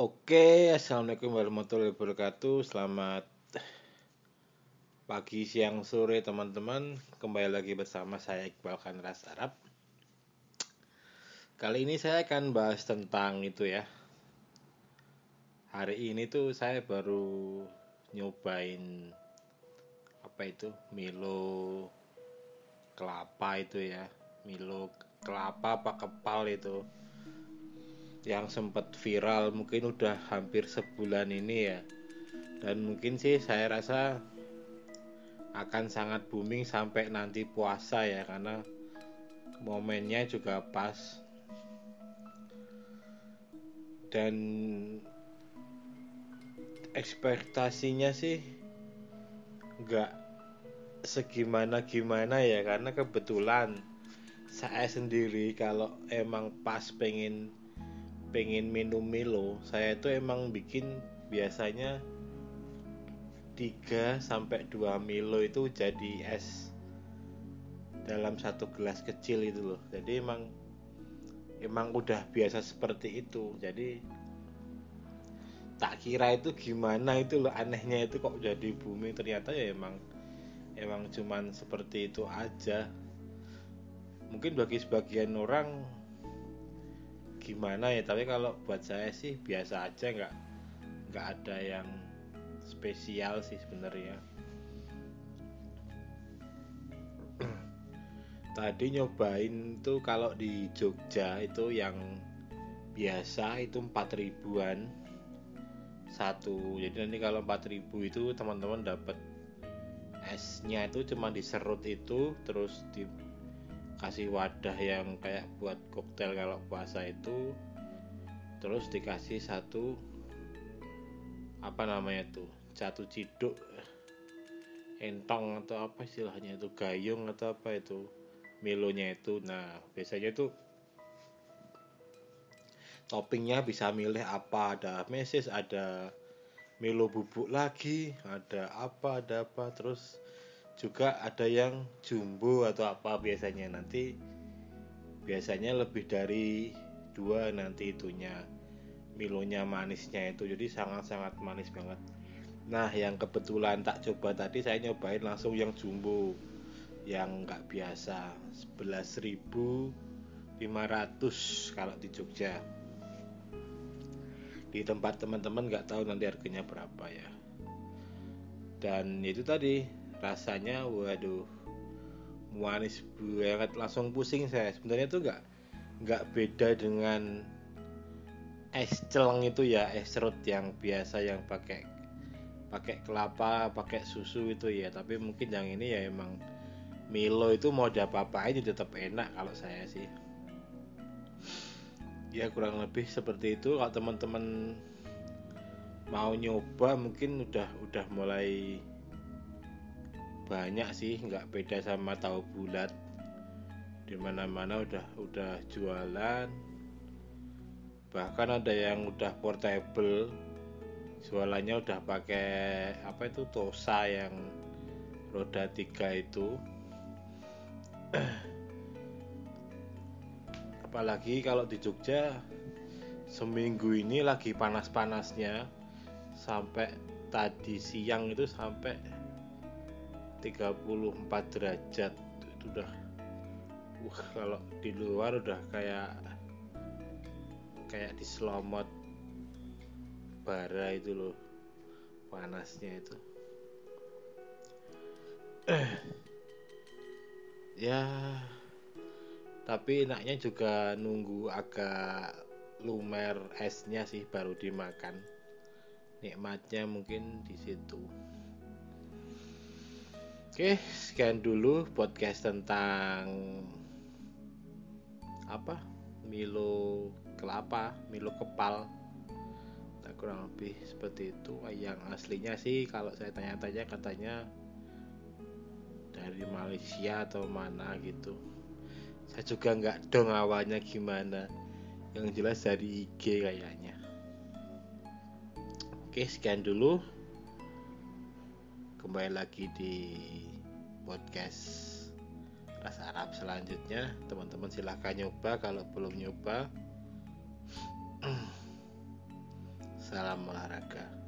Oke, assalamualaikum warahmatullahi wabarakatuh. Selamat pagi, siang, sore, teman-teman. Kembali lagi bersama saya Iqbal Khanras Arab. Kali ini saya akan bahas tentang itu ya. Hari ini tuh saya baru nyobain apa itu Milo kelapa itu ya. Milo kelapa apa kepal itu yang sempat viral mungkin udah hampir sebulan ini ya. Dan mungkin sih saya rasa akan sangat booming sampai nanti puasa ya karena momennya juga pas. Dan ekspektasinya sih nggak segimana gimana ya karena kebetulan saya sendiri kalau emang pas pengen pengen minum Milo saya itu emang bikin biasanya 3 sampai 2 Milo itu jadi es dalam satu gelas kecil itu loh. Jadi emang emang udah biasa seperti itu. Jadi tak kira itu gimana itu loh anehnya itu kok jadi bumi. Ternyata ya emang emang cuman seperti itu aja. Mungkin bagi sebagian orang gimana ya tapi kalau buat saya sih biasa aja nggak nggak ada yang spesial sih sebenarnya. Tadi nyobain tuh kalau di Jogja itu yang biasa itu 4 ribuan satu. Jadi nanti kalau 4 ribu itu teman-teman dapat esnya itu cuma diserut itu terus di kasih wadah yang kayak buat koktail kalau puasa itu terus dikasih satu apa namanya tuh satu ciduk entong atau apa istilahnya itu gayung atau apa itu milonya itu. Nah biasanya tuh toppingnya bisa milih apa ada meses ada milo bubuk lagi ada apa ada apa terus juga ada yang jumbo atau apa biasanya. Nanti biasanya lebih dari dua nanti itunya. Milonya manisnya itu. Jadi sangat-sangat manis banget. Nah yang kebetulan tak coba tadi saya nyobain langsung yang jumbo. Yang nggak biasa. 11.500 kalau di Jogja. Di tempat teman-teman nggak tahu nanti harganya berapa ya. Dan itu tadi rasanya waduh manis banget. Langsung pusing saya. Sebenarnya tuh nggak nggak beda dengan es celeng itu ya es serut yang biasa yang pakai pakai kelapa pakai susu itu ya. Tapi mungkin yang ini ya emang Milo itu mau diapa-apain tetap enak kalau saya sih. Ya kurang lebih seperti itu. Kalau teman-teman mau nyoba mungkin udah udah mulai banyak sih nggak beda sama tahu bulat. Di mana-mana udah udah jualan. Bahkan ada yang udah portable jualannya udah pakai apa itu tosa yang roda tiga itu. Apalagi kalau di Jogja seminggu ini lagi panas-panasnya. Sampai tadi siang itu sampai 34 derajat. Itu udah wah kalau di luar udah kayak kayak di selomot bara itu loh panasnya itu. Ya tapi enaknya juga nunggu agak lumer esnya sih baru dimakan. Nikmatnya mungkin di situ Oke, sekian dulu podcast tentang apa? Milo kelapa, Milo kepal. Nah, kurang lebih seperti itu. Yang aslinya sih kalau saya tanya-tanya katanya dari Malaysia atau mana gitu. Saya juga nggak dong awalnya gimana. Yang jelas dari IG kayaknya. Oke, sekian dulu kembali lagi di podcast rasa Arab selanjutnya. Teman-teman silahkan nyoba kalau belum nyoba. Salam olahraga